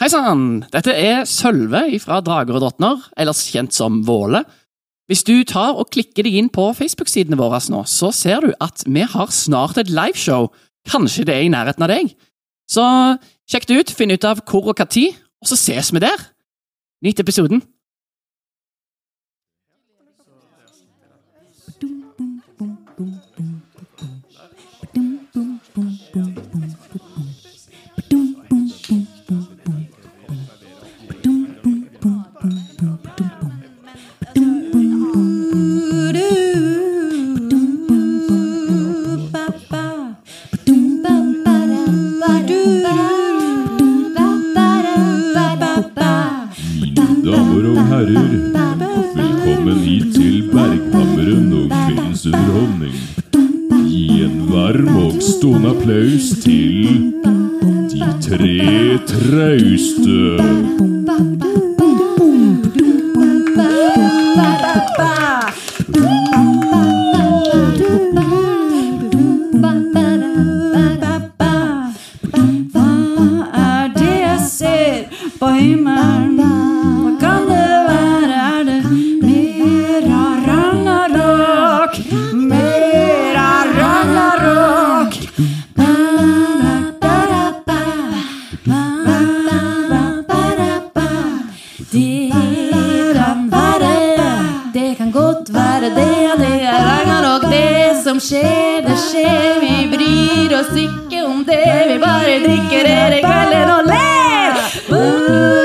Hei sann! Dette er Sølve fra Drager og drottner, ellers kjent som Våle. Hvis du tar og klikker deg inn på Facebook-sidene våre nå, så ser du at vi har snart et liveshow. Kanskje det er i nærheten av deg? Så sjekk det ut, finn ut av hvor og tid, og så ses vi der. Nyt episoden. Stående applaus til de tre trauste. Godt være det, det er Ragnarok. Det som skjer, det skjer. Vi bryr oss ikke om det. Vi bare drikker i kvelden og ler. Og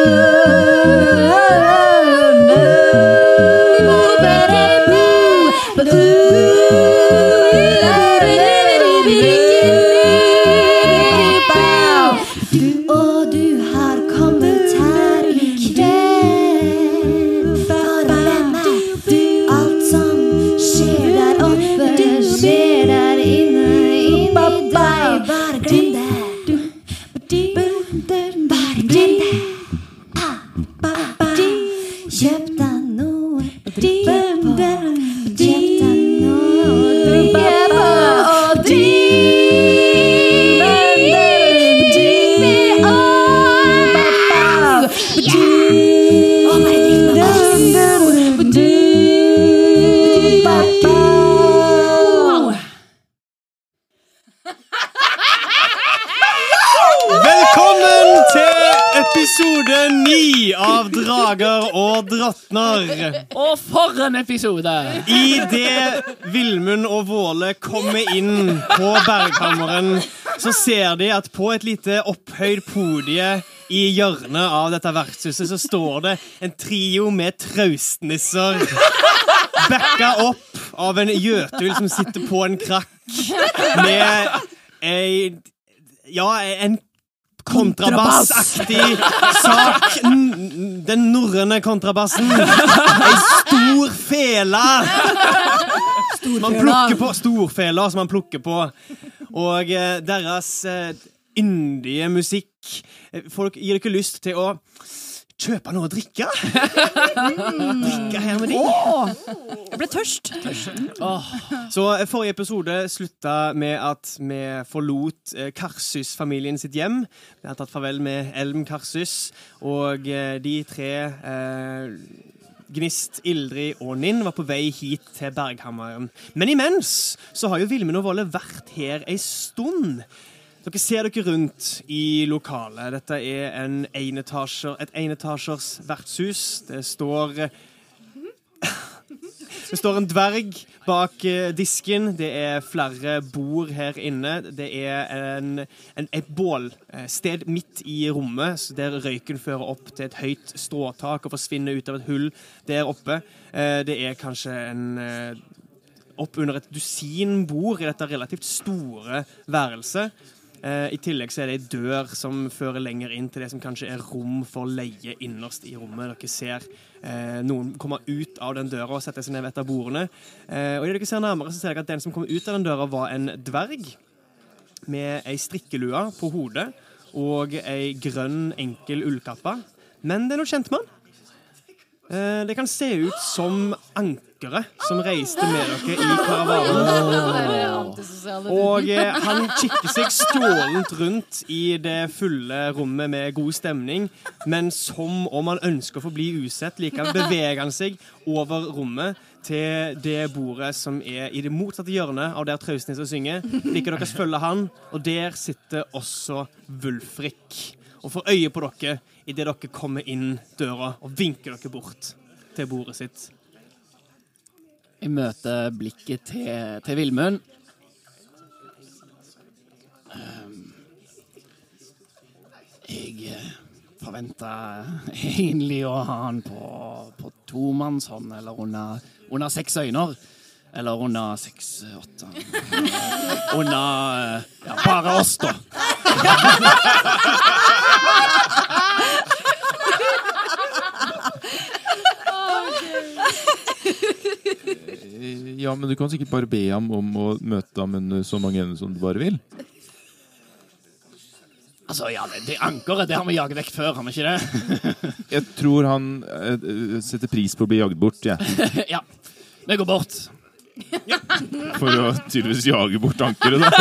episode! Idet Vilmund og Våle kommer inn på bergkammeren, så ser de at på et lite opphøyd podie i hjørnet av dette vertshuset så står det en trio med traustnisser. Backa opp av en gjøtul som sitter på en krakk med ei Ja, en kontrabassaktig sak. Den norrøne kontrabassen. Ei stor fele. Man plukker på Storfela som man plukker på. Og eh, deres eh, yndige musikk eh, Folk gir dere lyst til å kjøpe noe å drikke. Drikke her med de. Jeg ble tørst. Så eh, Forrige episode slutta med at vi forlot Karsus-familien sitt hjem. Vi har tatt farvel med Elm Karsus, og de tre eh, Gnist, Ildrid og Ninn var på vei hit til Berghammeren. Men imens så har jo Vilmund og Volle vært her ei stund. Dere ser dere rundt i lokalet. Dette er en enetasjer, et enetasjers vertshus. Det står det står en dverg bak eh, disken. Det er flere bord her inne. Det er en, en, et bålsted midt i rommet, der røyken fører opp til et høyt stråtak og forsvinner ut av et hull der oppe. Eh, Det er kanskje en eh, opp under et dusin bord i dette relativt store værelset. Eh, I tillegg så er det ei dør som fører lenger inn til det som kanskje er rom for leie innerst i rommet. Dere ser eh, noen komme ut av den døra og sette seg ned ved et av bordene. Eh, og i det dere ser nærmere, så ser dere at den som kom ut av den døra, var en dverg med ei strikkelue på hodet og ei grønn, enkel ullkappe. Men det er noe kjent med han. Eh, Det kan se ut som ankerføtter dokkere som reiste med dere i karavanen. Og eh, han kikker seg stålent rundt i det fulle rommet med god stemning, men som om han ønsker å forbli usett. Likevel beveger han seg over rommet til det bordet som er i det motsatte hjørnet av der Trausnes synger. Liker dere følger han, og der sitter også Wulfrik og får øye på dere idet dere kommer inn døra og vinker dere bort til bordet sitt. Jeg møter blikket til, til Vilmund. Ehm, Jeg eh, forventa egentlig å ha han på, på tomannshånd, eller under, under seks øyne. Eller under seks, åtte Under eh, ja, bare oss, da. Ja, men du kan sikkert bare be ham om å møte ham under så mange ender som du bare vil. Altså, ja, det, det ankeret det har vi jaget vekk før, har vi ikke det? Jeg tror han eh, eh, setter pris på å bli jaget bort, jeg. ja. Vi går bort. For å tydeligvis jage bort ankeret, da.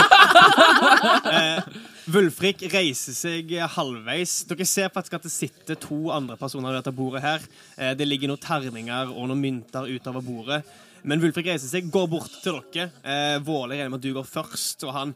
Vulfrik reiser seg halvveis. Dere ser faktisk at det sitter to andre personer ved dette bordet her. Eh, Det ligger noen terninger og noen mynter utover bordet. Men Wulfrik reiser seg, går bort til dere. Eh, Våle regner med at du går først, og han,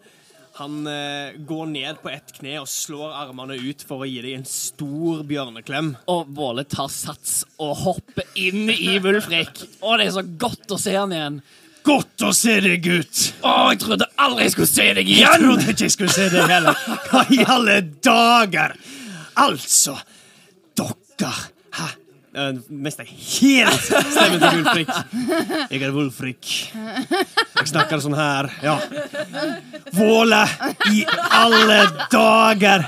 han eh, går ned på ett kne og slår armene ut for å gi deg en stor bjørneklem. Og Våle tar sats og hopper inn i Wulfrik. Å, det er så godt å se han igjen. Godt å se deg, gutt! Å, jeg trodde aldri jeg skulle se deg Jeg trodde ikke jeg skulle se deg heller. Hva i alle dager? Altså, dere Uh, Mister helt stemmen til Wulfrik. Jeg er Wulfrik. Jeg snakker sånn her. Ja. Våle, i alle dager!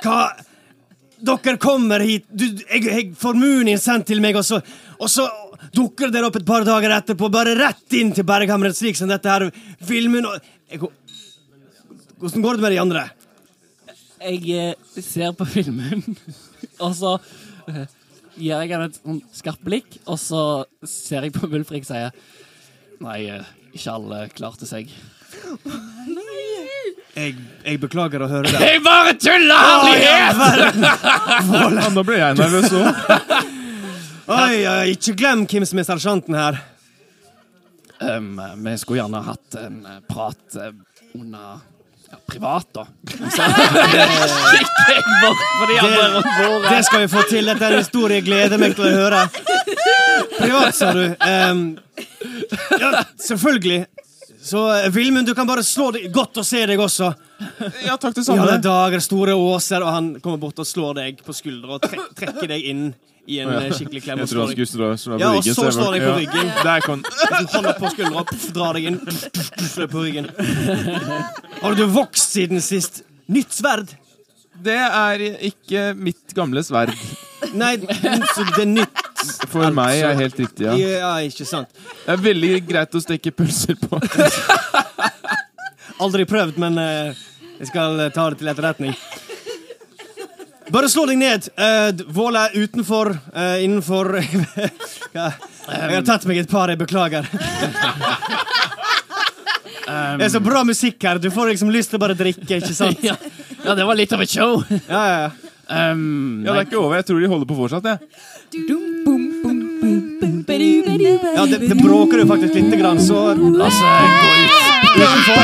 Hva Dere kommer hit du, jeg, jeg får Munin sendt til meg, og så, og så dukker dere opp et par dager etterpå, bare rett inn til Berghamret, slik som dette her. filmen og jeg, Hvordan går det med de andre? Jeg eh, ser på filmen, og så eh, gir jeg henne et sånn skarpt blikk, og så ser jeg på Wulfrik og sier Nei, eh, ikke alle klarte seg. Jeg, jeg beklager å høre det. Jeg bare tuller, herlighet! Nå ble jeg nervøs òg. Oi, oi, ikke glem hvem som er sersjanten her. Um, vi skulle gjerne hatt en eh, prat eh, under ja, privat, da. Så kikker jeg bort på de andre rundt bordet. Det skal vi få til. Dette er en historie jeg gleder meg til å høre. Privat, sa du. Um, ja, selvfølgelig. Så Vilmund, du kan bare slå deg. Godt å se deg også. Ja, takk det I alle samme. dager, store åser. Og han kommer bort og slår deg på skuldra og tre trekker deg inn i en ja. skikkelig klem. Jeg tror han slår skulle slå, slå Ja, på og så så jeg slår deg på ja. ryggen. Der kom Hånda på skuldra, drar deg inn. Deg på ryggen. Har du vokst siden sist? Nytt sverd? Det er ikke mitt gamle sverd. Nei, så det er nytt. For meg er helt riktig, ja. Ja, ikke sant. Det er veldig greit å steke pølser på. Aldri prøvd, men eh, jeg skal eh, ta det til etterretning. Bare slå deg ned. Uh, Vål er utenfor, uh, innenfor ja, Jeg har tatt meg et par, jeg beklager. Det er så bra musikk her. Du får liksom lyst til å bare drikke, ikke sant? Ja, ja, det var litt av et show. Ja, ja, ja. Um, Ja, det er ikke over. Jeg tror de holder på fortsatt, jeg. ja det, det bråker jo faktisk lite grann, så La oss eh, gå ut. utenfor.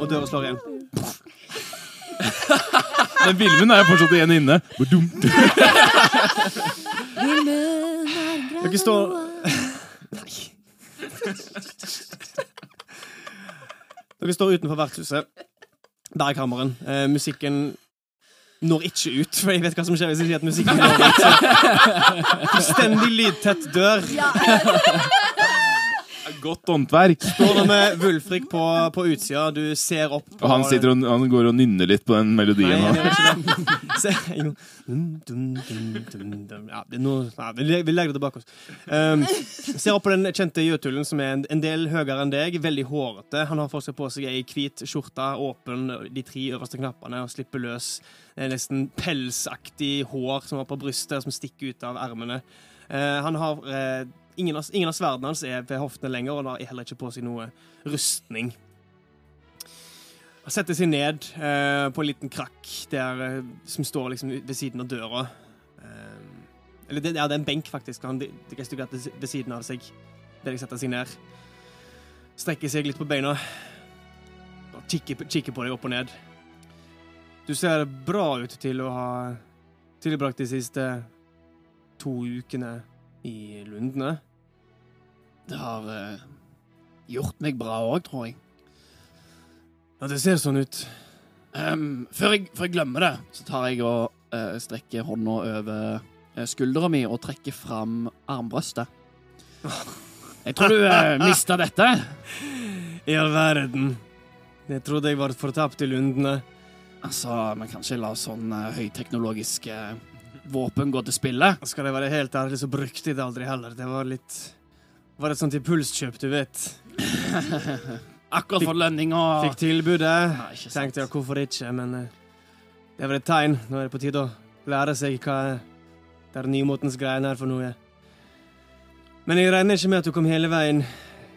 Og døra slår igjen. Men Vilmund er jo fortsatt igjen inne. Badum. Dere står. Dere står utenfor vertshuset. Berghammeren. Eh, musikken når ikke ut, for jeg vet hva som skjer hvis jeg sier at musikken når ut. Fullstendig lydtett dør. Godt håndverk. Står der med Wulfrik på, på utsida, du ser opp på Og han, sitter og, han går og nynner litt på den melodien. Nei, det er ikke det. Se. Ja, det er noe, ja, vi vi legger det tilbake oss. Um, ser opp på den kjente jøtullen som er en, en del høyere enn deg. Veldig hårete. Han har fortsatt på seg ei hvit skjorte, åpen de tre øverste knappene, og slipper løs det er nesten pelsaktig hår som var på brystet, som stikker ut av ermene. Uh, han har eh, ingen, av, ingen av sverdene hans er ved hoftene lenger, og da har heller ikke på seg noe rustning. Han setter seg ned eh, på en liten krakk der, eh, som står liksom ved siden av døra. Eh, eller det, ja, det er en benk, faktisk. Han de ved siden av seg. Der de setter seg ned. Strekker seg litt på beina. Og kikker, kikker på deg opp og ned. Du ser bra ut til å ha tilbrakt de siste to ukene i Lundene. Det har uh, gjort meg bra òg, tror jeg. Ja, det ser sånn ut. Um, før, jeg, før jeg glemmer det, så tar jeg og uh, strekker hånda over uh, skuldra mi og trekker fram armbrøstet. Jeg tror du uh, mista dette. I all verden. Jeg trodde jeg var fortapt i Lundene. Altså, men kan ikke la sånn uh, høyteknologiske våpen gå til spille. Skal jeg være helt ærlig, så brukte jeg det aldri heller. Det var litt Var et sånt impulskjøp, du vet. Akkurat for lønning og Fikk tilbudet. Nei. Tenkte jeg hvorfor ikke, men eh, det er vel et tegn. Nå er det på tide å lære seg hva det er nymotens greiene er for noe. Men jeg regner ikke med at du kom hele veien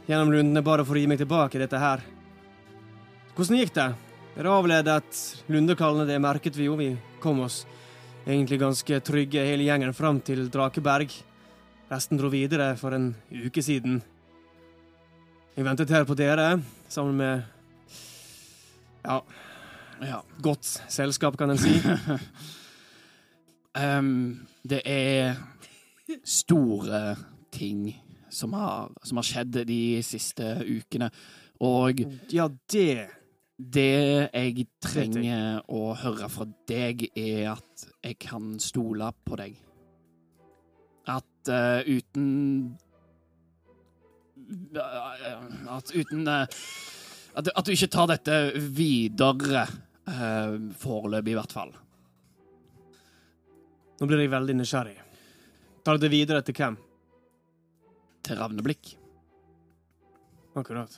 gjennom rundene bare for å gi meg tilbake dette her. Hvordan gikk det? Dere avledet lundekallene, det merket vi jo. Vi kom oss egentlig ganske trygge hele gjengen fram til Drakeberg. Resten dro videre for en uke siden. Jeg ventet her på dere, sammen med ja, Ja. godt selskap, kan en si. um, det er store ting som har, som har skjedd de siste ukene. Og Ja, det det jeg trenger å høre fra deg, er at jeg kan stole på deg. At uh, uten At uten eh, at, du- at du ikke tar dette videre, uh, foreløpig i hvert fall. Nå blir jeg veldig nysgjerrig. Tar det videre til hvem? Til ravneblikk. Akkurat.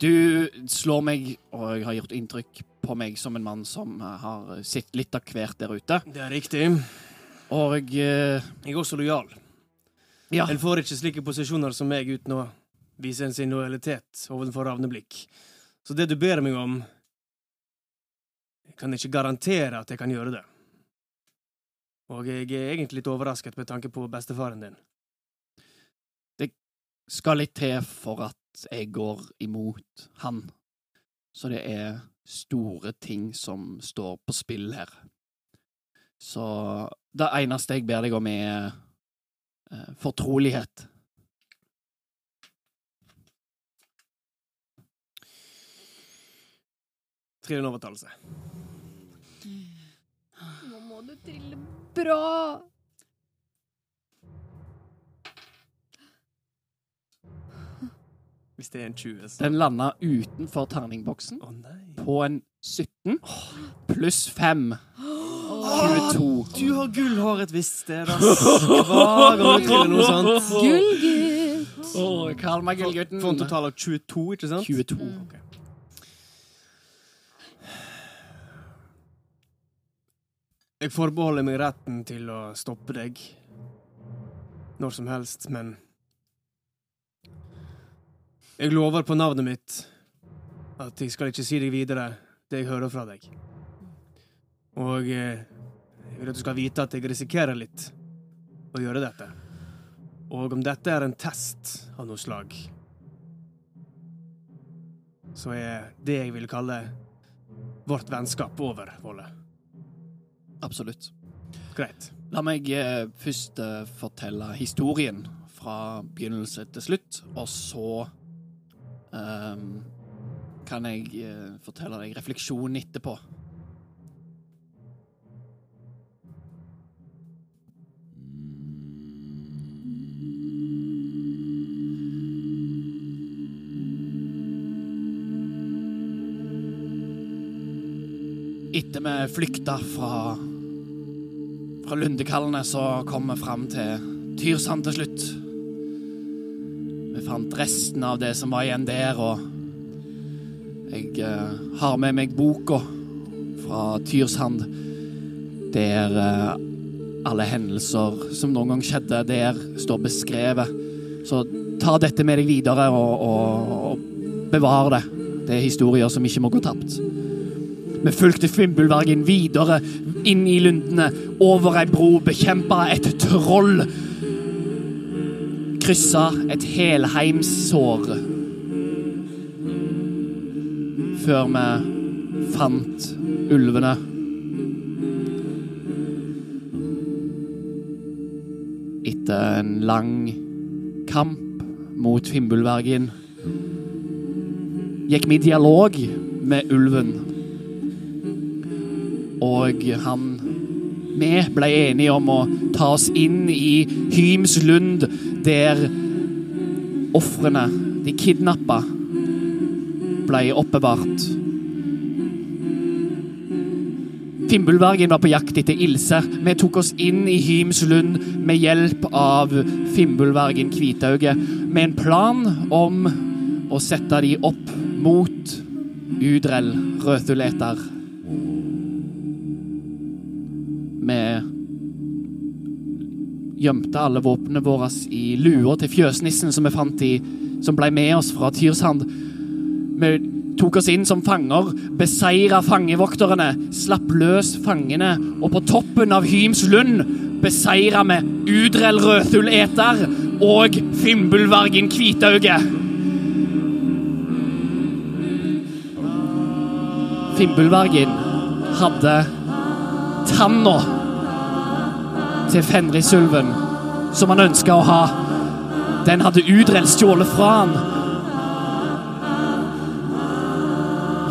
Du slår meg, og jeg har gjort inntrykk på meg som en mann som eh, har sett litt av hvert der ute. Det er riktig. Og eh, Jeg er også lojal. ja, En får ikke slike posisjoner som meg uten å vise en sin lojalitet overfor ravneblikk. Så det du ber meg om Jeg kan ikke garantere at jeg kan gjøre det. Og jeg er egentlig litt overrasket med tanke på bestefaren din. Det skal litt til for at jeg går imot han. Så det er store ting som står på spill her. Så det eneste jeg ber deg om, er eh, fortrolighet. Trill en overtalelse. Nå må du trille bra. Hvis det er en 20, så Den landa utenfor terningboksen Å på en 17 pluss 5. 22. Du har gullhår et visst sted, ass. Hver gang du triller noe sånt. Gullgutt. Oh, Kall meg gullgutten. For en total av 22, ikke sant? 22. Ok. Jeg forbeholder meg retten til å stoppe deg når som helst, men Jeg lover på navnet mitt at jeg skal ikke si deg videre det jeg hører fra deg. Og eh, vil at du skal vite at jeg risikerer litt å gjøre dette. Og om dette er en test av noe slag, så er det jeg vil kalle vårt vennskap over, Volle. Absolutt. Greit. La meg eh, først eh, fortelle historien fra begynnelse til slutt, og så ehm, kan jeg eh, fortelle deg refleksjonen etterpå. Etter vi flykta fra fra Lundekallene, så kom vi fram til Tyrsand til slutt. Vi fant resten av det som var igjen der, og jeg eh, har med meg boka fra Tyrsand, der eh, alle hendelser som noen gang skjedde der, står beskrevet. Så ta dette med deg videre og, og, og bevar det. Det er historier som ikke må gå tapt. Vi fulgte Fimbulvergen videre inn i lundene, over ei bro, bekjempa et troll. Kryssa et helheimssår. Før vi fant ulvene. Etter en lang kamp mot Fimbulvergen gikk vi i dialog med ulven. Og han Vi ble enige om å ta oss inn i Hymslund, der ofrene, de kidnappa, ble oppbevart. Fimbulvergen var på jakt etter Ilse. Vi tok oss inn i Hymslund med hjelp av Fimbulvergen Kvitauge, med en plan om å sette de opp mot Udrell Røtuleter. Vi gjemte alle våpnene våre i lua til fjøsnissen som vi fant i, som ble med oss fra Tyrshand. Vi tok oss inn som fanger, beseira fangevokterne, slapp løs fangene, og på toppen av Hymslund beseira vi Udrell Røtuleter og Fimbulvargen Kvitauge. Fimbulvargen hadde tanna til Fenrisulven, som han ønska å ha. Den hadde Udrell stjålet fra han.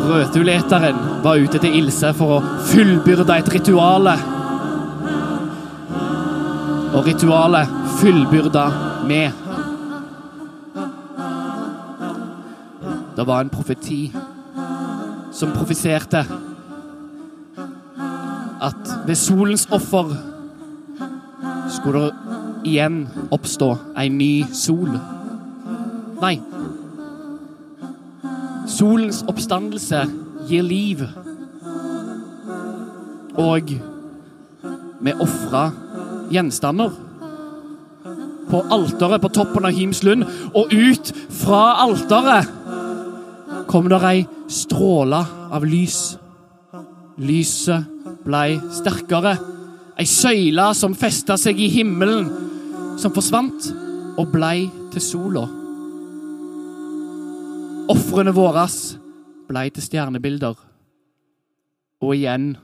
Røtuleteren var ute til Ilse for å fullbyrde et rituale. Og ritualet fullbyrda med. Det var en profeti som profiserte at ved solens offer skulle det igjen oppstå ei ny sol. Nei. Solens oppstandelse gir liv. Og vi ofra gjenstander på alteret på toppen av Himslund, og ut fra alteret kom det ei stråle av lys. Lyset blei sterkere. Ei søyle som festa seg i himmelen, som forsvant og blei til sola. Ofrene våre blei til stjernebilder. Og igjen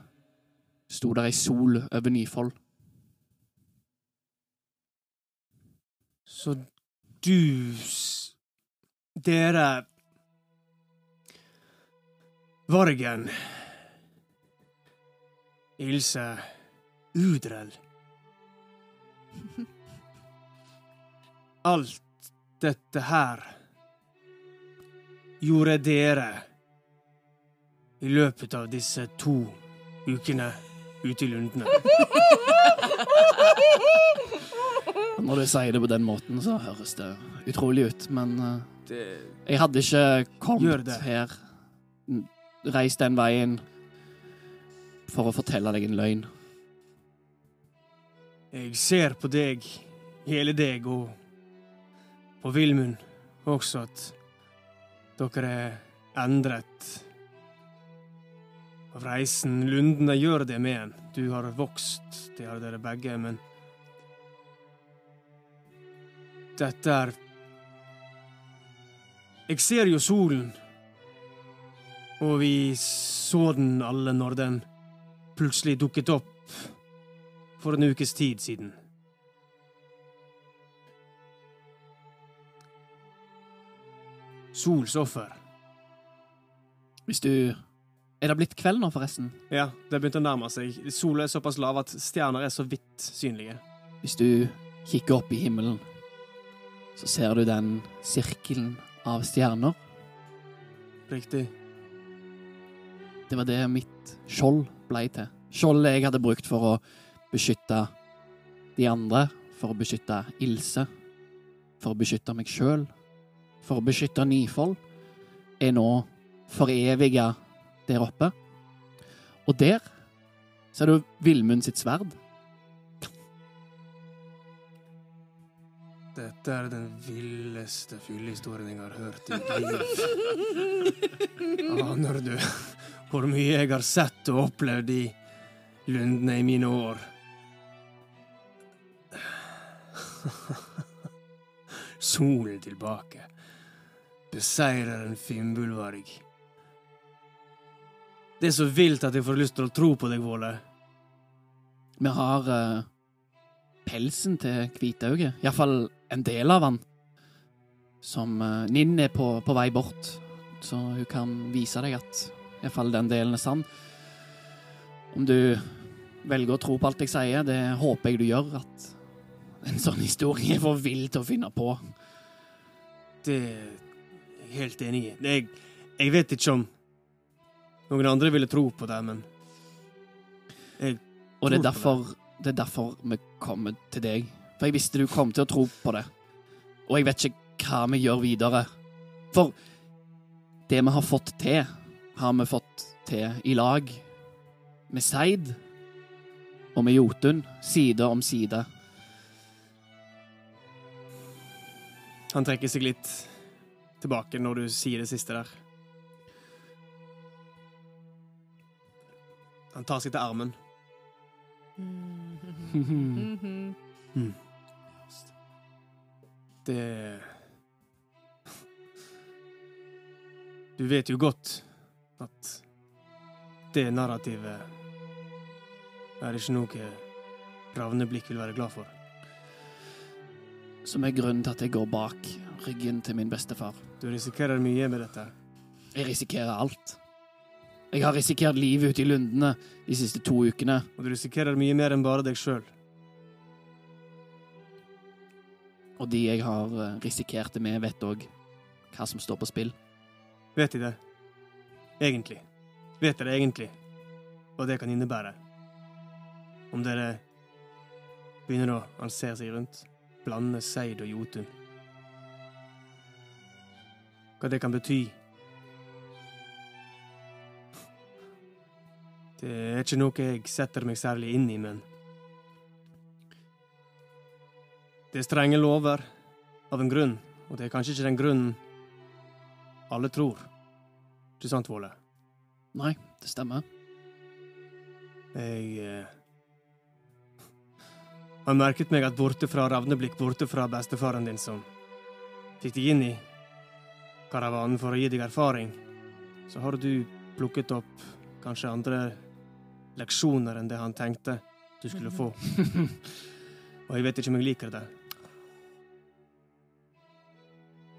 sto der ei sol over Nyfold. Så du Dere Vargen Ilse Udrell Alt dette her gjorde dere i løpet av disse to ukene ute i lundene. Når du sier det på den måten, så høres det utrolig ut, men eh, jeg hadde ikke kommet her, reist den veien, for å fortelle deg en løgn. Jeg ser på deg, hele deg, og på Vilmund også, at dere er endret av reisen. Lundene gjør det med en. Du har vokst, det har dere begge, men Dette er Jeg ser jo solen, og vi så den alle når den plutselig dukket opp for en ukes tid siden. Sols offer. Hvis du Er det blitt kveld nå, forresten? Ja, det begynte å nærme seg. Sola er såpass lav at stjerner er så vidt synlige. Hvis du kikker opp i himmelen, så ser du den sirkelen av stjerner. Riktig. Det var det mitt skjold blei til. Skjoldet jeg hadde brukt for å beskytte de andre, for å beskytte Ilse, for å beskytte meg sjøl, for å beskytte Nifold, er nå foreviga der oppe. Og der ser du Villmund sitt sverd. Dette er den villeste fyllehistorien jeg har hørt i mitt liv. Aner du hvor mye jeg har sett og opplevd i lundene i mine år? Solen tilbake. Beseirer en finnbullvarg. Det er så vilt at jeg får lyst til å tro på deg, Våle. Vi har uh, pelsen til Hvitauget, iallfall en del av han, som uh, Ninn er på, på vei bort, så hun kan vise deg at iallfall den delen er sann. Om du velger å tro på alt jeg sier, det håper jeg du gjør, at en sånn historie er for vill til å finne på. Det er jeg helt enig i. Jeg, jeg vet ikke om noen andre ville tro på det, men Og det er, derfor, det. det er derfor vi kommer til deg. For jeg visste du kom til å tro på det. Og jeg vet ikke hva vi gjør videre. For det vi har fått til, har vi fått til i lag. Med Seid og med Jotun, side om side. Han trekker seg litt tilbake når du sier det siste der. Han tar seg til armen. Det Du vet jo godt at det narrativet er ikke noe Ravneblikk vil være glad for. Som er grunnen til at jeg går bak ryggen til min bestefar. Du risikerer mye med dette. Jeg risikerer alt. Jeg har risikert livet ute i lundene de siste to ukene. Og du risikerer mye mer enn bare deg sjøl. Og de jeg har eh, risikert det med, vet òg hva som står på spill. Vet de det? Egentlig. Vet dere egentlig hva det kan innebære? Om dere begynner å ansere seg rundt, blande Seid og Jotun. Hva det kan bety. Det er ikke noe jeg setter meg særlig inn i, men Det er strenge lover av en grunn, og det er kanskje ikke den grunnen alle tror. Ikke sant, Våle? Nei, det stemmer. Jeg eh, har merket meg at borte fra Ravneblikk, borte fra bestefaren din som fikk deg inn i karavanen for å gi deg erfaring, så har du plukket opp kanskje andre leksjoner enn det han tenkte du skulle få. Og jeg vet ikke om jeg liker det.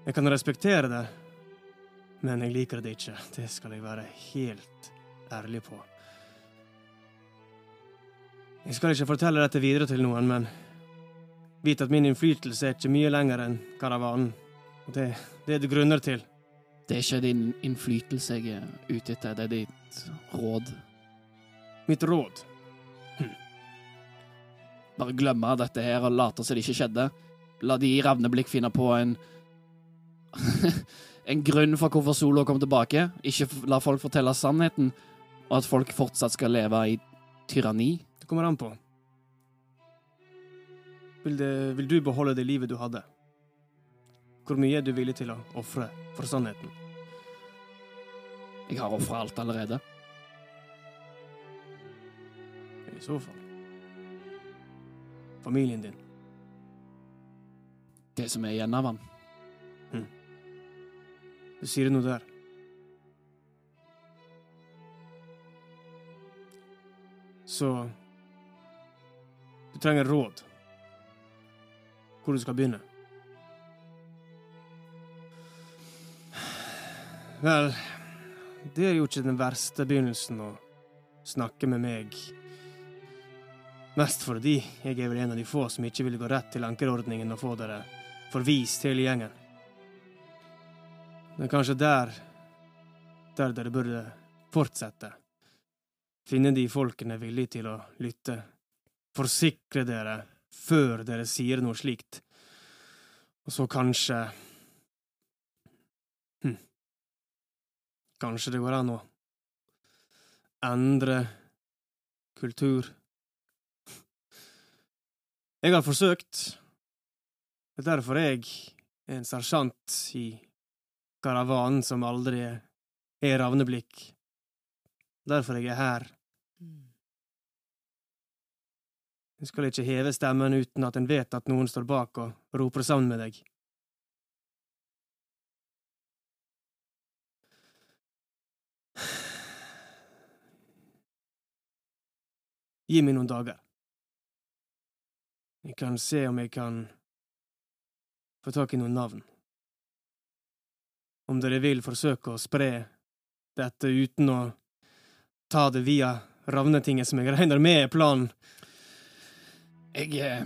Jeg kan respektere det, men jeg liker det ikke. Det skal jeg være helt ærlig på. Jeg skal ikke fortelle dette videre til noen, men vit at min innflytelse er ikke mye lenger enn karavanen. Og det, det er det grunner til. Det er ikke din innflytelse jeg er ute etter, det er ditt råd. Mitt råd Bare glemme dette her og late som det ikke skjedde. La de i Ravneblikk finne på en En grunn for hvorfor Solo kom tilbake. Ikke la folk fortelle sannheten, og at folk fortsatt skal leve i tyranni. Det kommer an på. Vil, det, vil du beholde det livet du hadde? Hvor mye er du villig til å ofre for sannheten? Jeg har ofra alt allerede. I så fall Familien din. Det som er igjen av han. Du sier noe der. Så Du trenger råd. Hvor du skal begynne. Vel, det er jo ikke den verste begynnelsen å snakke med meg. Mest fordi jeg er vel en av de få som ikke vil gå rett til ankerordningen og få dere forvist hele gjengen. Det er kanskje der der dere burde fortsette. finne de folkene villige til å lytte. Forsikre dere før dere sier noe slikt. Og så kanskje hm. Kanskje det går an å endre kultur. Jeg har forsøkt. Det er derfor jeg er en sersjant i karavanen som aldri er ravneblikk. Derfor jeg er her. En skal ikke heve stemmen uten at en vet at noen står bak og roper sammen med deg. Gi meg noen dager. Jeg kan se om jeg kan få tak i noen navn. Om dere vil forsøke å spre dette uten å ta det via Ravnetinget, som jeg regner med er planen. Jeg eh,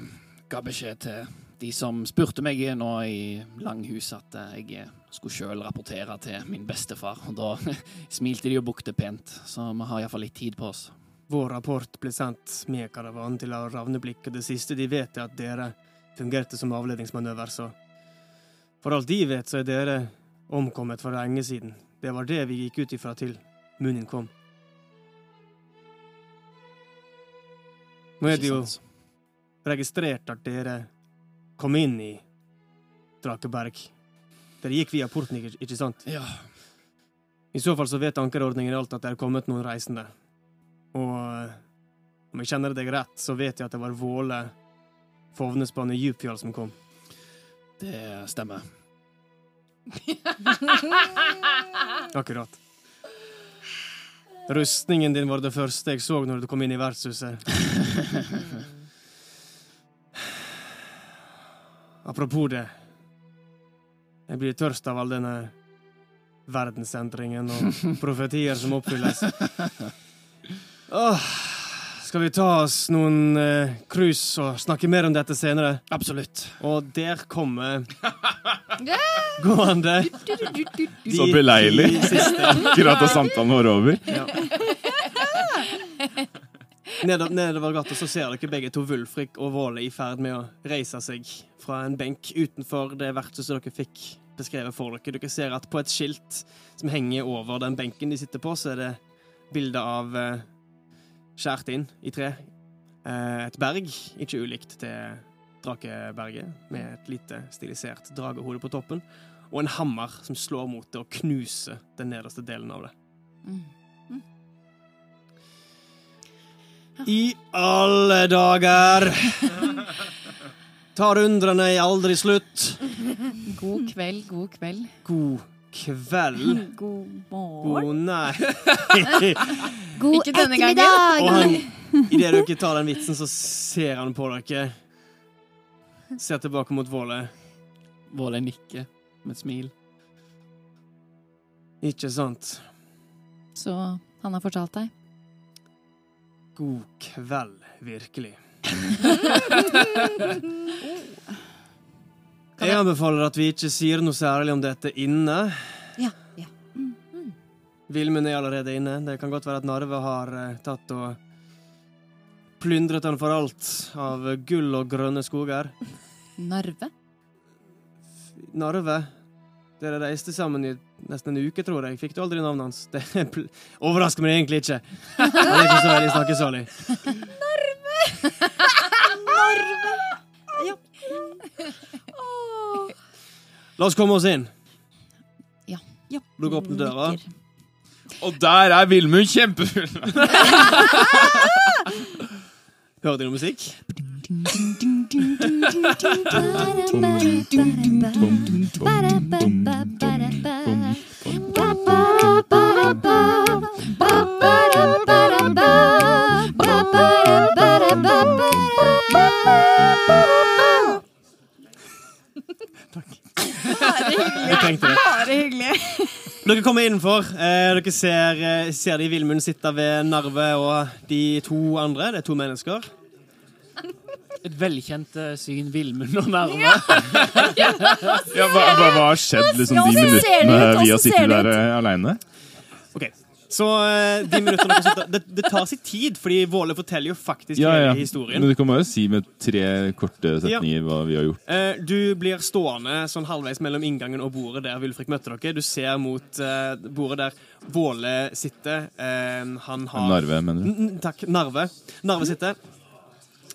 ga beskjed til de som spurte meg nå i Langhus at eh, jeg eh, skulle sjøl rapportere til min bestefar. Og da smilte de og bukte pent, så vi har iallfall litt tid på oss. Vår rapport ble sendt med karavanen til Ravneblikk, og det siste de vet, er at dere fungerte som avledningsmanøver, så For alt de vet, så er dere omkommet for lenge siden. Det var det vi gikk ut ifra til Munin kom. Nå er det jo? Registrert at dere kom inn i Drakeberg. Dere gikk via porten, ikke, sant? Ja. I så fall så vet ankerordningen alt at det er kommet noen reisende. Og eh, om jeg kjenner deg rett, så vet jeg at det var Våle, Fovnesbane og Djupfjall som kom. Det stemmer. Akkurat. Rustningen din var det første jeg så når du kom inn i vertshuset. Apropos det. Jeg blir tørst av all denne verdensendringen og profetier som oppfylles. Åh, skal vi ta oss noen eh, cruise og snakke mer om dette senere? Absolutt. Og der kommer gående de Så beleilig. ti siste. Akkurat da samtalen var over. Ja. Nedover, nedover gata så ser dere begge to Wulfrik og Våle i ferd med å reise seg fra en benk utenfor det vertshuset dere fikk beskrevet for dere. Dere ser at på et skilt som henger over den benken de sitter på, så er det bilde av eh, skjært inn i tre. Eh, et berg, ikke ulikt til Drakeberget, med et lite stilisert dragehode på toppen, og en hammer som slår mot det og knuser den nederste delen av det. I alle dager! Tar undrene i aldri slutt. God kveld, god kveld. God kveld. God morgen. God nei. God Ikke denne ettermiddag. Og han, idet dere tar den vitsen, så ser han på dere. Ser tilbake mot Våle. Våle nikker med et smil. Ikke sant? Så han har fortalt deg? God kveld, virkelig. Jeg anbefaler at vi ikke sier noe særlig om dette inne. Ja. ja. Vilmund er allerede inne. Det kan godt være at Narve har eh, tatt og plyndret han for alt av gull og grønne skoger. Narve? Narve, dere reiste sammen i nesten en uke, tror jeg. Fikk du aldri navnet hans? Det overrasker meg egentlig ikke. Han er ikke så veldig snakkesalig. La oss komme oss inn. Ja. ja. Lukk opp den døra. Og der er Vilmund kjempefull! Hører du noe musikk? Det. Bare hyggelig. Dere kommer innenfor. Eh, dere ser, eh, ser de Vilmund sitte ved Narve og de to andre. Det er to mennesker. Et velkjent eh, syn Vilmund og nærme. Ja, hva, hva, hva har skjedd liksom, de Ja, ser det ut, minuttene vi har sittet der uh, aleine? Ok, Så eh, de minuttene det, det tar sin tid, fordi Våle forteller jo faktisk Ja, ja. hele historien. Men du kan bare si med tre korte setninger hva vi har gjort. Eh, Du blir stående sånn halvveis mellom inngangen og bordet der Wilfrik møtte dere. Du ser mot eh, bordet der Våle sitter. Eh, han har Narve, mener du? N- Takk. Narve. Narve sitter.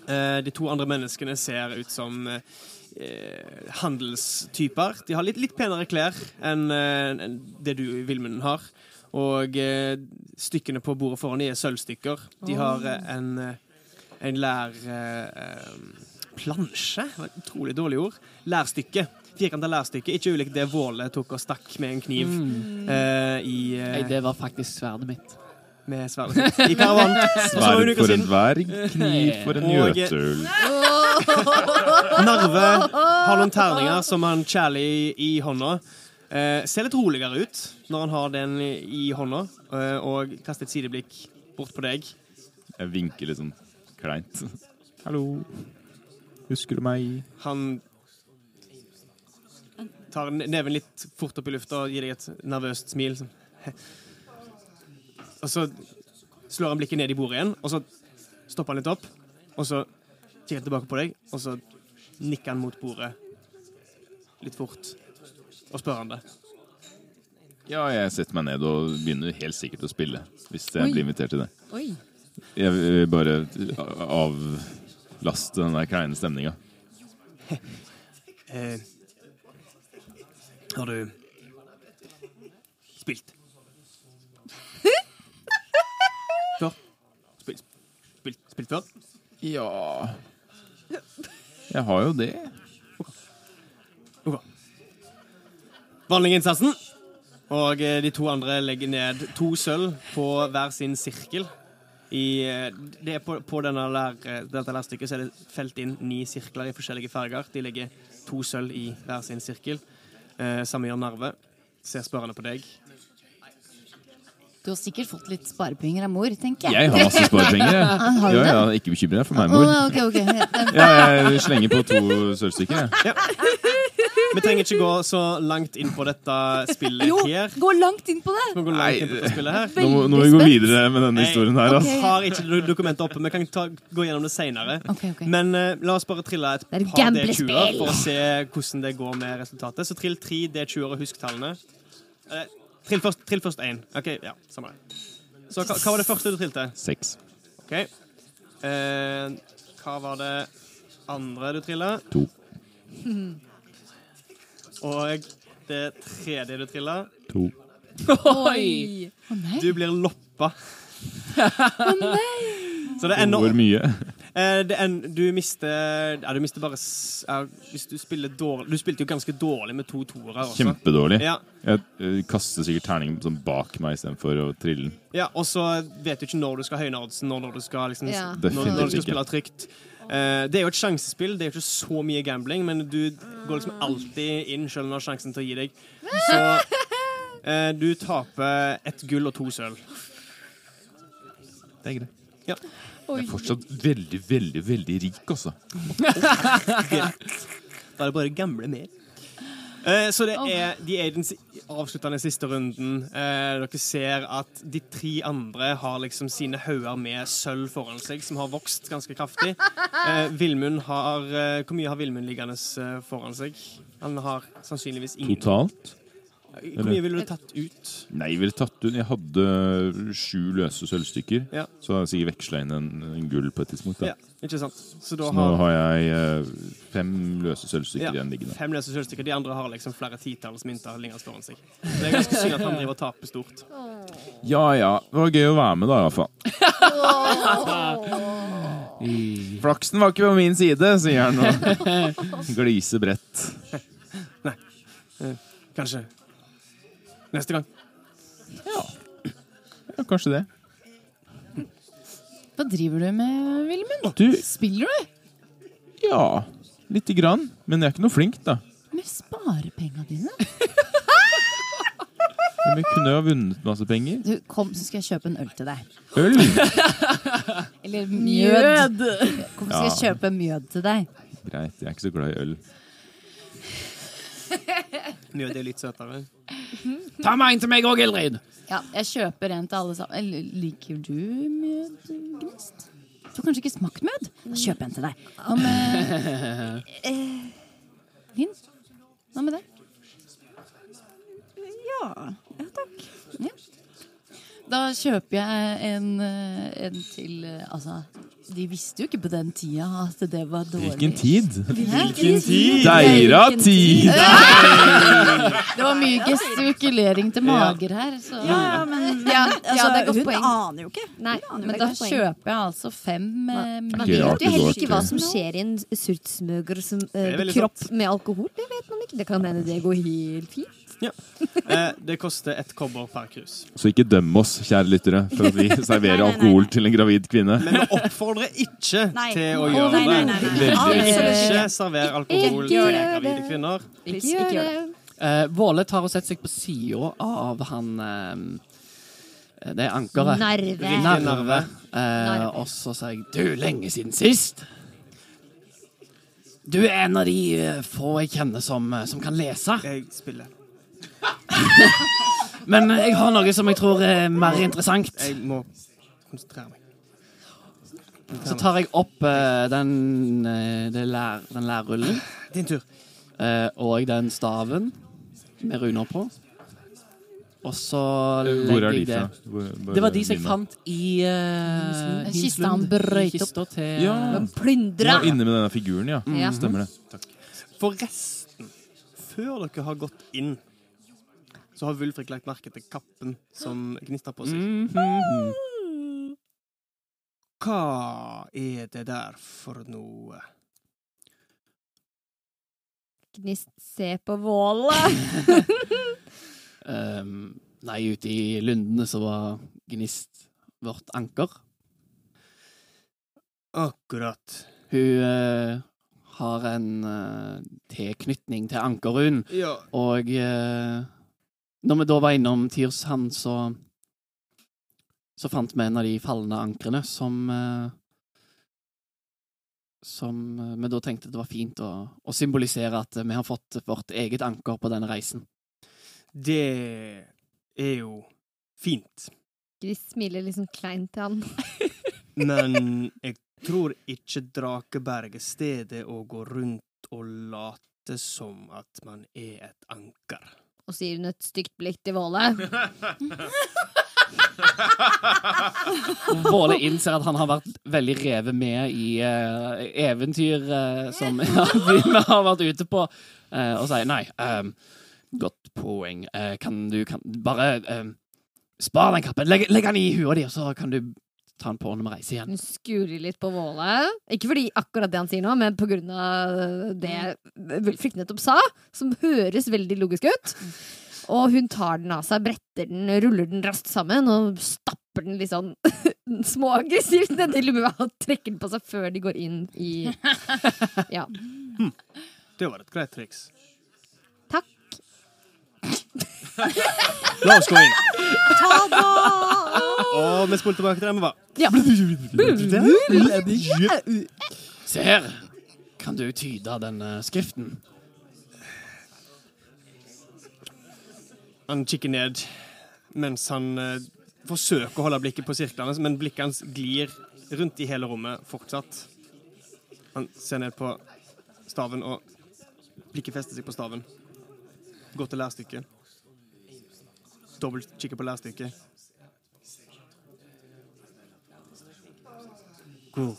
Eh, de to andre menneskene ser ut som eh, handelstyper. De har litt, litt penere klær enn eh, det du, Vilmund, har. Og eh, stykkene på bordet foran de er sølvstykker. De har eh, en, en lær... Eh, plansje? Utrolig dårlig ord. Lærstykke. Firkanta lærstykke. Ikke ulikt det Våle tok og stakk med en kniv eh, i eh, Nei, det var faktisk sverdet mitt. Med sverdet sitt i var Sverd for en verg, kniv for en gjøtul. Narve har noen terninger som han kjæler i, i hånda. Eh, ser litt roligere ut når han har den i, i hånda, eh, og kaster et sideblikk bort på deg. Jeg vinker litt sånn kleint. Hallo. Husker du meg? Han tar neven litt fort opp i lufta og gir deg et nervøst smil. Og så slår han blikket ned i bordet igjen, og så stopper han litt opp. Og så kikker han tilbake på deg, og så nikker han mot bordet litt fort. Og spør han det. Ja, jeg setter meg ned og begynner helt sikkert å spille. Hvis jeg Oi. blir invitert til det. Oi. Jeg vil bare avlaste den der kleine stemninga. Eh, har du spilt? Spilt, før? Ja Jeg har jo det. Ok. Vanliginnsatsen. Og eh, de to andre legger ned to sølv på hver sin sirkel. I, eh, det er på, på denne lær, eh, dette lærstykket så er det felt inn ni sirkler i forskjellige farger. De legger to sølv i hver sin sirkel. Eh, samme gjør Narve. Ser spørrende på deg. Du har sikkert fått litt sparepenger av mor, tenker jeg. Jeg har masse sparepenger. har Ja, ja, ikke bekymre deg for meg, mor. mor. okay, okay. Ja, jeg slenger på to sølvstykker. jeg. Vi trenger ikke gå så langt inn på dette spillet Jo, her. gå langt inn på det! Inn på dette spillet her. Nå må, nå må vi gå videre med denne historien her. Altså. har ikke dokumentet oppe, vi kan ta, gå gjennom det ok. Men uh, la oss bare trille et par. D20-er for å se hvordan det går med resultatet. Så trill tre D20-er og husk tallene. Eh, trill først trill først én. OK, ja, samme det. Så hva, hva var det første du trilte? Seks. OK. Eh, hva var det andre du trilla? To. Og det tredje du trilla? To. Oi! Å. Du blir loppa. Så det Hvor mye? Eh, det en, du mister Ja, du mister bare ja, Hvis du spiller dårlig Du spilte jo ganske dårlig med to toere. Kjempedårlig. Ja, Jeg eh, kaster sikkert terningen sånn bak meg istedenfor å trille den. ja, og så vet du ikke når du skal høyne oddsen, når, når du skal, liksom, Ja. når, når du skal spille trygt. Eh, det er jo et sjansespill, det er jo ikke så mye gambling, men du går liksom alltid inn selv om du har sjansen til å gi deg. Så eh, du taper ett gull og to sølv. Det er greit. Ja. Jeg er fortsatt veldig, veldig, veldig rik, altså. Da er det bare å gamble mer. Eh, så det er, de er i den avsluttende siste runden. Eh, dere ser at de tre andre har liksom sine hauger med sølv foran seg, som har vokst ganske kraftig. Eh, Vilmund har eh, Hvor mye har Vilmund liggende eh, foran seg? Han har sannsynligvis ingen. Totalt? Hvor mye ville du tatt ut? Nei, jeg ville tatt ut Jeg hadde sju løse sølvstykker. Ja. Så har jeg sikkert veksla inn en, en gull på et tidspunkt. Da. Ja, ikke sant? Så da Så nå har har jeg eh, fem løse sølvstykker Ja, igjen liggende. fem løse sølvstykker. De andre har liksom flere titalls mynter liggende foran seg. Det er ganske synd at han driver og taper stort. Ja ja, det var gøy å være med, da, iallfall. Flaksen var ikke på min side, sier han og gliser bredt. Kanskje neste gang. Ja, kanskje det. Hva driver du med, Vilmund? Du, Spiller du? ja Lite grann. Men jeg er ikke noe flink, da. Med sparepengene dine? Men jeg kunne jo ha vunnet masse penger. Du, kom, så skal jeg kjøpe en øl til deg. Øl! Eller mjød. Kom, så skal jeg Ja. kjøpe mjød til deg. Greit, jeg er ikke så glad i øl. Mjød er litt søtere. Ta meg en til meg òg, Ildrid! Ja, jeg kjøper en til alle sammen. Liker du mjød, Gnist? Du har kanskje ikke smakt mjød? Da kjøper jeg en til deg. Hva med eh, Linn? Hva med deg? Ja, ja takk. Ja. Da kjøper jeg en, eh, en til eh, Altså, de visste jo ikke på den tida at det var dårlig. Hvilken tid? Hvilken tid? Deira tid! Det var mye gestikulering til mager her. Så. Ja, ja, men Ja, altså, ja, det er godt hun poeng. aner jo ikke. Nei, aner Men da er kjøper jeg altså fem Man vet jo heller ikke hva som skjer i en surtsmøger som, er kropp sant. med alkohol. Det vet man ikke. Det kan hende det går helt fint. Eh, det koster ett kobber per krus. Så ikke døm oss, kjære lyttere, for at vi serverer Nei, nei, nei, alkohol nei. til en gravid kvinne. Men vi oppfordrer ikke Nei. til å gjøre det. Ikke server alkohol Ikke til gravide kvinner. Ikke Ikke gjør gjør det. Eh, Våle tar og setter seg på sida av han eh, Det er ankeret. Nerve. Riktig. Narve. Eh, og så sier jeg Du, lenge siden sist. Du er en av de få jeg kjenner som, eh, som kan lese. Jeg spiller. Men eh, jeg har noe som jeg tror er mer interessant. Jeg må konsentrere meg. Så tar jeg opp eh, den, eh, det lær, den lærrullen Din tur. eh, og den staven med runer på. Og så Hvor legger er de jeg det fra? Hvor, hvor Det var de som jeg fant i uh, Kista han brøyt opp. Kista til Ja. Men Plyndra. Ja, inne med denne figuren, ja. Ja. Stemmer det. Takk. Forresten, før dere har gått inn, så har Wulfrik lagt merke til kappen som gnister på seg. Mhm. Hva er det der for noe? Gnist, se på vålet. um, nei, ute i lundene så var Gnist vårt anker. Akkurat. Hun uh, har en uh, tilknytning til Ankerrun, Ja. og eh, når vi da var innom Tyrsand, så så fant vi en av de falne ankrene som eh, Som eh, vi da tenkte det var fint å, å symbolisere at vi har fått vårt eget anker på denne reisen. Det er jo fint. Gris smiler sånn kleint til han. Men jeg tror ikke Drakeberg er stedet å gå rundt og late som at man er et anker. Og så gir hun et stygt blikk til Våle. Våle innser at han har vært veldig revet med i uh, eventyr uh, som vi har vært ute på, uh, og sier nei. Um, godt poeng. Kan du kan, bare ehm, spar den kappen. Legg, legg den i huet di, og så kan du ta den på når vi reiser igjen. Skurer litt på vålet. Ikke fordi akkurat det han sier nå, men på grunn av det Wulfrik nettopp sa, som høres veldig logisk ut. Og hun tar den av seg, bretter den, ruller den raskt sammen og stapper den litt sånn småaggressivt nedi lua og trekker den på seg før de går inn i Ja. Det var et greit triks. Takk. La oss gå inn. Og vi spoler tilbake til det vi var. Se her! Kan du tyde denne skriften? Han kikker ned mens han eh, forsøker å holde blikket på sirklene, men blikket hans glir rundt i hele rommet fortsatt. Han ser ned på staven, og blikket fester seg på staven. Går til lærstykket. Dobbeltkikker på lærstykket. Hvor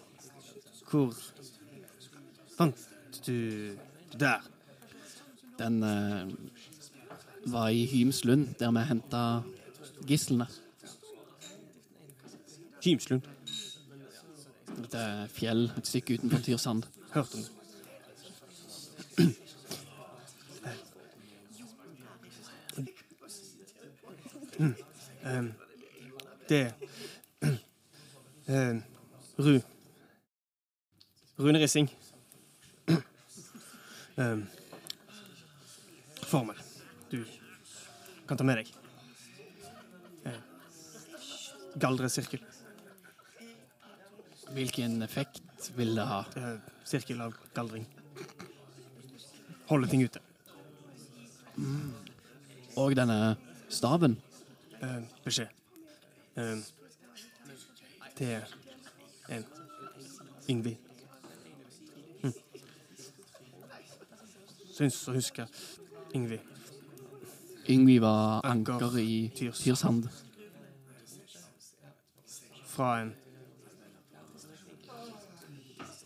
Hvor fant du der? Den eh, var i Hymslund, der vi henta gislene. Hymslund. Et er fjell et stykke utenfor Tyrsand. Hørte du? Mm. Um, det um, Ru. Rune Rissing. Um, formel. Du kan ta med deg. Uh, Galdresirkel. Hvilken effekt vil det ha? Eh, sirkel av galdring. Holde ting ute. Og denne staven. Eh, beskjed. Eh, til en Yngvi. Mm. Syns å huske Yngvi. Yngvi var Anker anker i Tyrsand. Fra en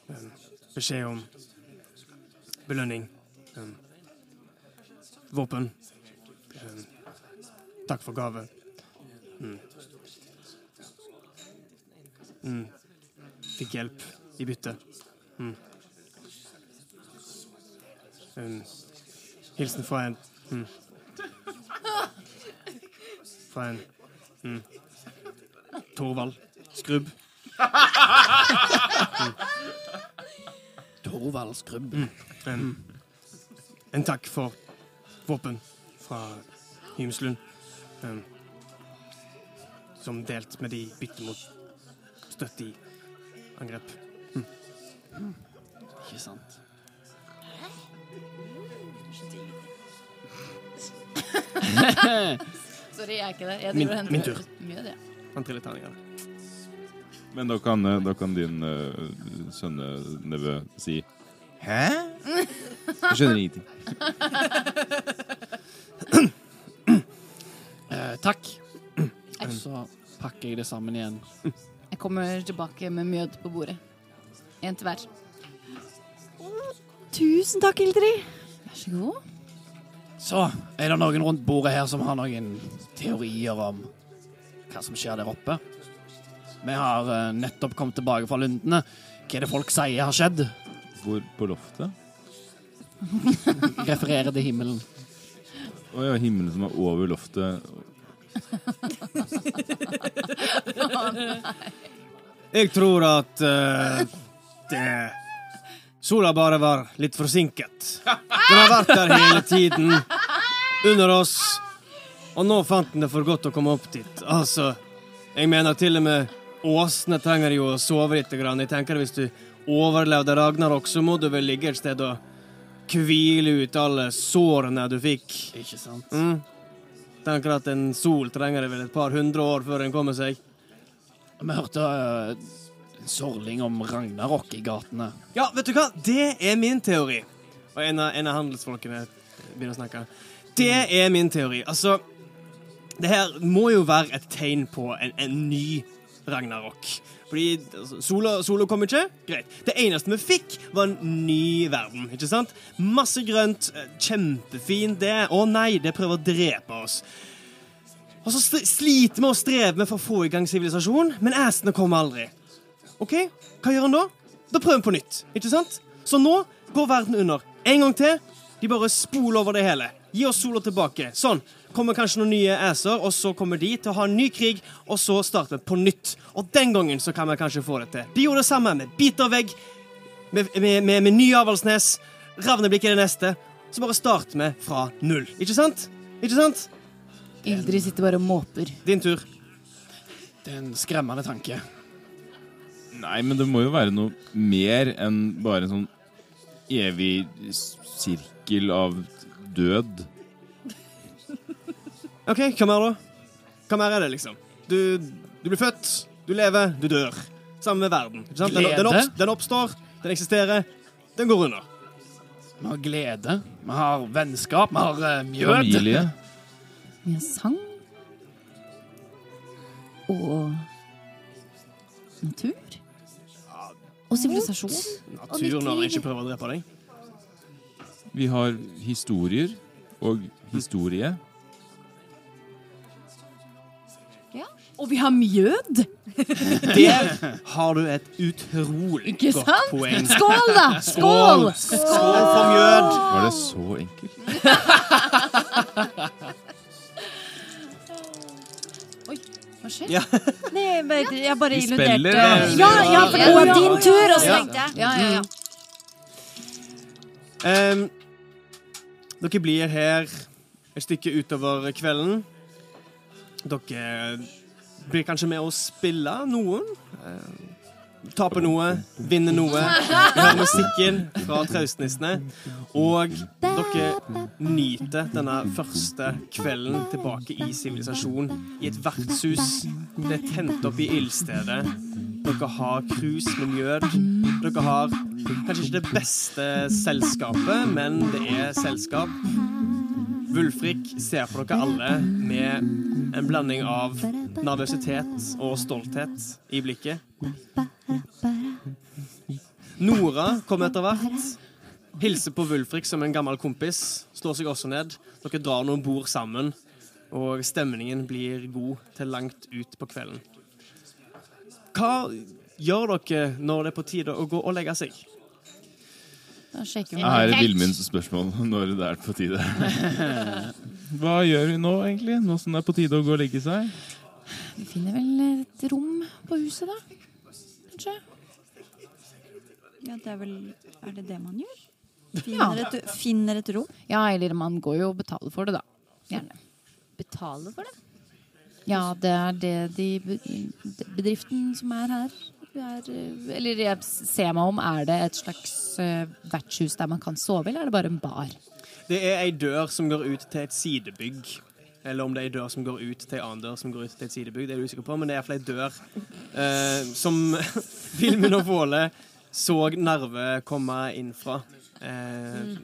en beskjed om belønning. Em, våpen. Em, takk for gave. Mm. Mm. Fikk hjelp i bytte. Mm. Em, hilsen fra en mm. Fra en mm. Torvald Skrubb. Torvald Skrubb. En, en takk for våpen fra Hymslund. Um, som delt med de bytte mot støtte i angrep. Ikke sant. Sorry, jeg er ikke det. Jeg Min- henter min tur. Han triller terningene. Men da kan, da kan din uh, sønnenevø si Hæ? Jeg skjønner ingenting. Eh, takk. Og så pakker jeg det sammen igjen. Kommer tilbake med mjød på bordet. En til hver. Tusen takk, Hildrid. Vær så god. Så er det noen rundt bordet her som har noen teorier om hva som skjer der oppe. Vi har eh, nettopp kommet tilbake fra lundene. Hva er det folk sier har skjedd? Hvor på loftet? Refererer til himmelen. Å ja, himmelen som er over loftet. Jeg tror at uh, det Sola bare var litt forsinket. Den har vært der hele tiden, under oss, og nå fant den det for godt å komme opp dit. Altså, jeg mener til og med åsene trenger jo å sove litt. Grann. Jeg tenker Hvis du overlevde Ragnarok, så må du vel ligge et sted og hvile ut alle sårene du fikk. Ikke sant? Mm. Tenker at en sol trenger vel et par hundre år før den kommer seg. Vi hørte eh, en sorling om Ragnarok i gatene. Ja, vet du hva? Det er min teori. Og en av, en av handelsfolkene begynner å snakke. Det er min teori. Altså, det her må jo være et tegn på en, en ny Ragnarok. Fordi altså, sola, sola kom ikke. Greit. Det eneste vi fikk, var en ny verden. ikke sant? Masse grønt. eh, Kjempefint, det. Å nei, det prøver å drepe oss. Og så sliter vi og strever med for å få i gang sivilisasjon, men æsene kommer aldri. OK, hva gjør en da? Da prøver vi på nytt. ikke sant? Så nå går verden under. En gang til. De bare spoler over det hele. Gi oss sola tilbake. Sånn. Kommer kanskje noen nye æser, og så kommer de til å ha en ny krig, og så starter vi på nytt. Og den gangen så kan vi kanskje få det til. De gjorde det samme med Bitervegg, med, med, med, med ny Avaldsnes, Ravneblikk er det neste. Så bare starter vi fra null. Ikke sant? Ikke sant? Ildrid sitter bare og måper. Din tur. Det er en skremmende tanke. Nei, men det må jo være noe mer enn bare en sånn evig sirkel av død. OK, hva mer, da? Hva mer er det, liksom? Du, du blir født, du lever, du dør. Sammen med verden. Ikke sant? Den, den, Glede? den oppstår, den eksisterer, den går under. Vi har glede, vi har vennskap, vi har uh, mjød. Familie. Vi har sang. Og natur. Og sivilisasjon. Natur når jeg ikke prøver å drepe deg. Vi har historier og historie. Og vi har mjød. Der har du et utrolig Ikke godt sant? poeng. Skål, da! Skål! Skål for mjød! Var det så enkelt? Hva skjer? Ja. Nei, men jeg bare Vi illuderte spiller, ja. Ja, ja, for det var din tur, og så Ja. tenkte jeg Ja, ja, ja. Em, dere blir her et stykke utover kvelden. Dere blir kanskje med å spille noen. Eh, taper noe, vinner noe. Vi hører musikken fra Traustnissene. Og dere nyter denne første kvelden tilbake i sivilisasjon i et vertshus. Det er tent opp i ildstedet. Dere har krus med mjød. Dere har kanskje ikke det beste selskapet, men det er selskap. Wulfrik ser på dere alle med en blanding av nervøsitet og stolthet i blikket. Nora kommer etter hvert. Hilser på Wulfrik som en gammel kompis. Slår seg også ned. Dere drar noen bord sammen, og stemningen blir god til langt ut på kvelden. Hva gjør dere når det er på tide å gå og legge seg? Da sjekker vi Her er Vilmunds spørsmål når det er på tide. Hva gjør vi nå, egentlig? Nå som det er på tide å gå og legge seg? Vi finner vel et rom på huset, da. Kanskje? Ja, det er vel Er det det man gjør? Finner et, finner et rom? Ja, eller man går jo og betaler for det, da. Gjerne. Betaler for det? Ja, det er det de bedriften som er her er, eh, Eller jeg ser meg om, er det et slags uh, vertshus der man kan sove, eller er det bare en bar? Det er ei dør som går ut til et sidebygg. Eller om det er ei dør som går ut til ei annen dør som går ut til et sidebygg. Det er jeg usikker på, men det er iallfall ei dør uh, som Filmen og Våle så Narve komme inn fra. Eh,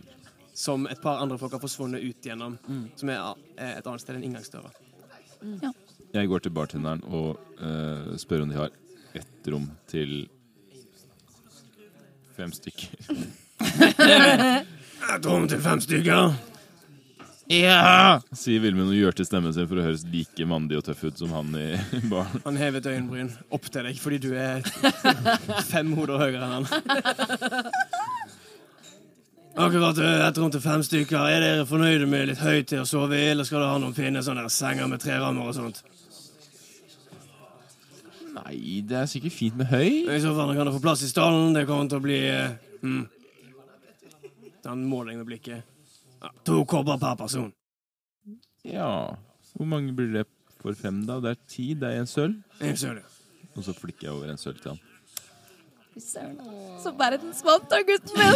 Som et par andre folk har forsvunnet ut gjennom. Som er eh, et annet sted enn inngangsdøra. Jeg går til bartenderen og eh, spør om de har ett rom til fem stykker. Et rom til fem stykker. Ja! Sier Vilmund og gjør til stemmen sin for å høres like mandig og tøff ut som han i baren. Han hever et øyenbryn opp til deg fordi du er fem hoder høyere enn han. Akkurat ett et rom til fem stykker. Er dere fornøyde med litt høyt til å sove i, eller skal dere ha noen fine sånne der senger med tre rammer og sånt? Nei, det er sikkert fint med høy. I så fall kan dere få plass i stallen. Det kommer til å bli mm, Den målingen med blikket. Ja, to kobber per person. Ja. Hvor mange blir det for fem, da? Det er ti. Det er en sølv. En sølv. Og så flikker jeg over en sølv til han. Så verdens smalt da, gutten min!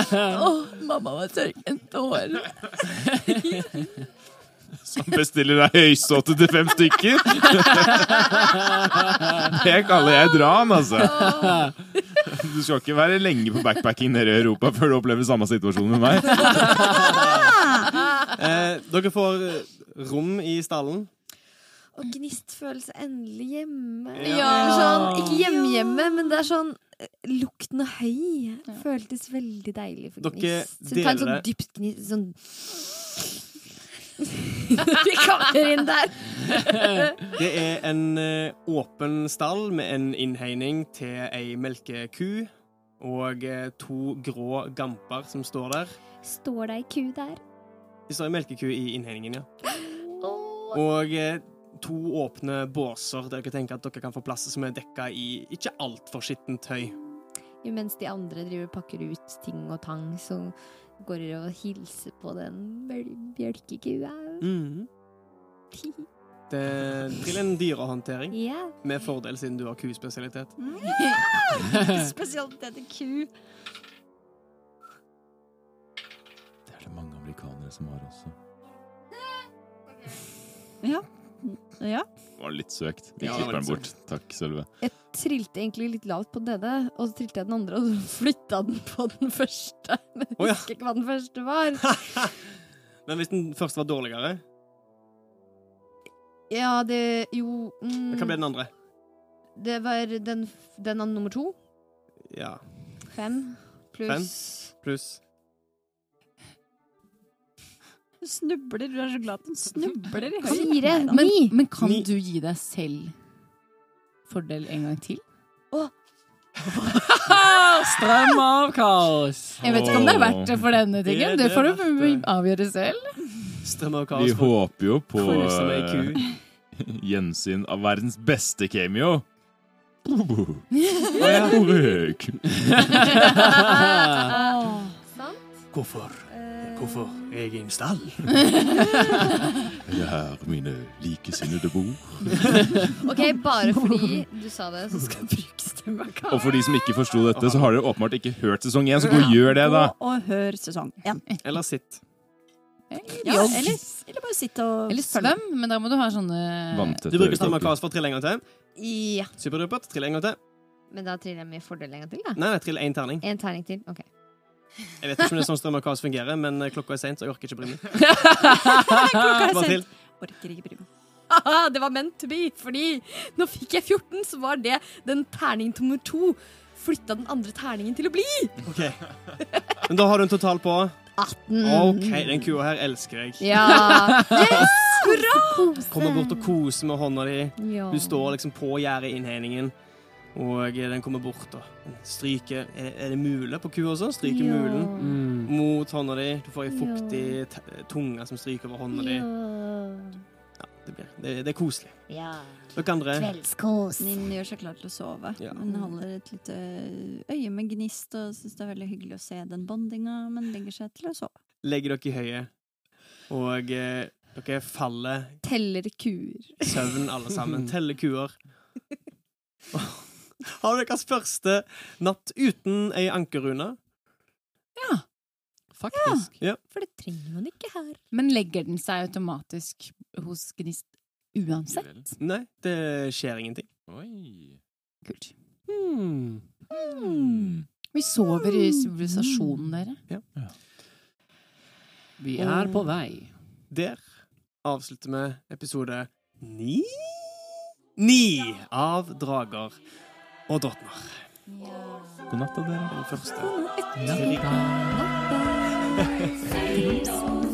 Å, mamma var tørkent hår. Som bestiller deg høysåte til fem stykker. Det kaller jeg dran, altså. Du skal ikke være lenge på backpacking nede i Europa før du opplever samme situasjon med meg. Eh, dere får rom i stallen. Og Gnist føles endelig hjemme. Ja. Sånn, ikke hjemme-hjemme, men det er sånn eh, Lukten av høy føltes veldig deilig for Dere Gnist. Så ta en sånn dypt gnist sånn Vi kommer inn der. Det er en eh, åpen stall med en innhegning til ei melkeku og eh, to grå gamper som står der. Står det ei ku der? Det står ei melkeku i innhegningen, ja. Og to åpne båser der dere tenker at dere kan få plass som er dekka i ikke altfor skittent tøy. Jo, mens de andre driver og pakker ut ting og tang, så går dere og hilser på den møl- Mm. Det til en dyrehåndtering, Yeah. med fordel siden du har kuspesialitet. Spesialitet ku. Det er det mange amerikanere som har også. Ja. Ja. Det var litt søkt. Vi Ja, klipper den bort. Takk, Sølve. Jeg trilte egentlig litt lavt på denne, og så trilte jeg den andre, og så flytta den på den første. Men jeg oh, ja. husker ikke hva den første var. Men hvis den første var dårligere, Ja, det Jo mm, hva ble den andre? Det var den, den nummer to. Ja, Fem pluss pluss Du snubler. Du er så glad at hun snubler i høyden. Fire. Men, Ni. men kan Ni. du gi deg selv fordel en gang til? Å. Strøm av kaos! Jeg vet ikke om det er verdt det for denne tingen. Det får du avgjøre selv. strøm av Vi kaos for håper jo på ei ku. eh, gjensyn av verdens beste cameo. Sant? Hvorfor? Hvorfor er jeg i en stall? Er det her mine likesinnede bor? OK, bare fordi du sa det, så skal jeg bruke stemma. Og for de som ikke forsto dette, så har dere åpenbart ikke hørt sesong én, så gå og gjør det, da. Gå og hør sesong én. Eller sitt. Ja, eller, eller bare sitt og Eller svøm, men da må du ha sånne Vanntette Du bruker stemma strømmarkas for å trille en gang til. Ja. Superdupert. Trill en gang til. Men da triller jeg med fordel en gang til, da. Nei, nei, trill én terning. En terning til. Ok. Jeg vet ikke om det er sånn strømmarkas fungerer, men eh, klokka er seint, så jeg orker ikke bry meg. Klokka er sent. Orker ikke bry meg. Aha, det var meant to be, fordi nå fikk jeg 14, så var det den terning nummer to flytta den andre terningen til å bli Ok. Men da har du en total på 18. OK, den kua her elsker jeg. Ja. Yes! Hurra! Kommer bort og koser med hånda di. Ja. Du står liksom på gjerdet og den kommer bort og stryker Er det, er det mule på kua også? Stryker Ja. mulen Mm. mot hånda di. Du får ei fuktig tunge som stryker over hånda di. Ja. Det, blir, det, det er koselig. ja. Dere andre Kveldskos. Nin gjør seg klar til å sove. Ja. Hun holder et lite øye med gnist og syns det er veldig hyggelig å se den bondinga, men legger seg til å sove. legger dere i høyet, og eh, dere faller Teller kuer. søvn alle sammen. Teller kuer. Har du deres første natt uten ei ankerrune? Faktisk. For det trenger man ikke her. Men legger den seg automatisk hos Gnist uansett? Nei, det skjer ingenting. Oi. Kult. Hmm. Vi sover i sivilisasjonen, dere. Vi er på vei. Der avslutter vi episode ni Ni av Drager og drottner. God natt, dere. Den første. Til- Ja.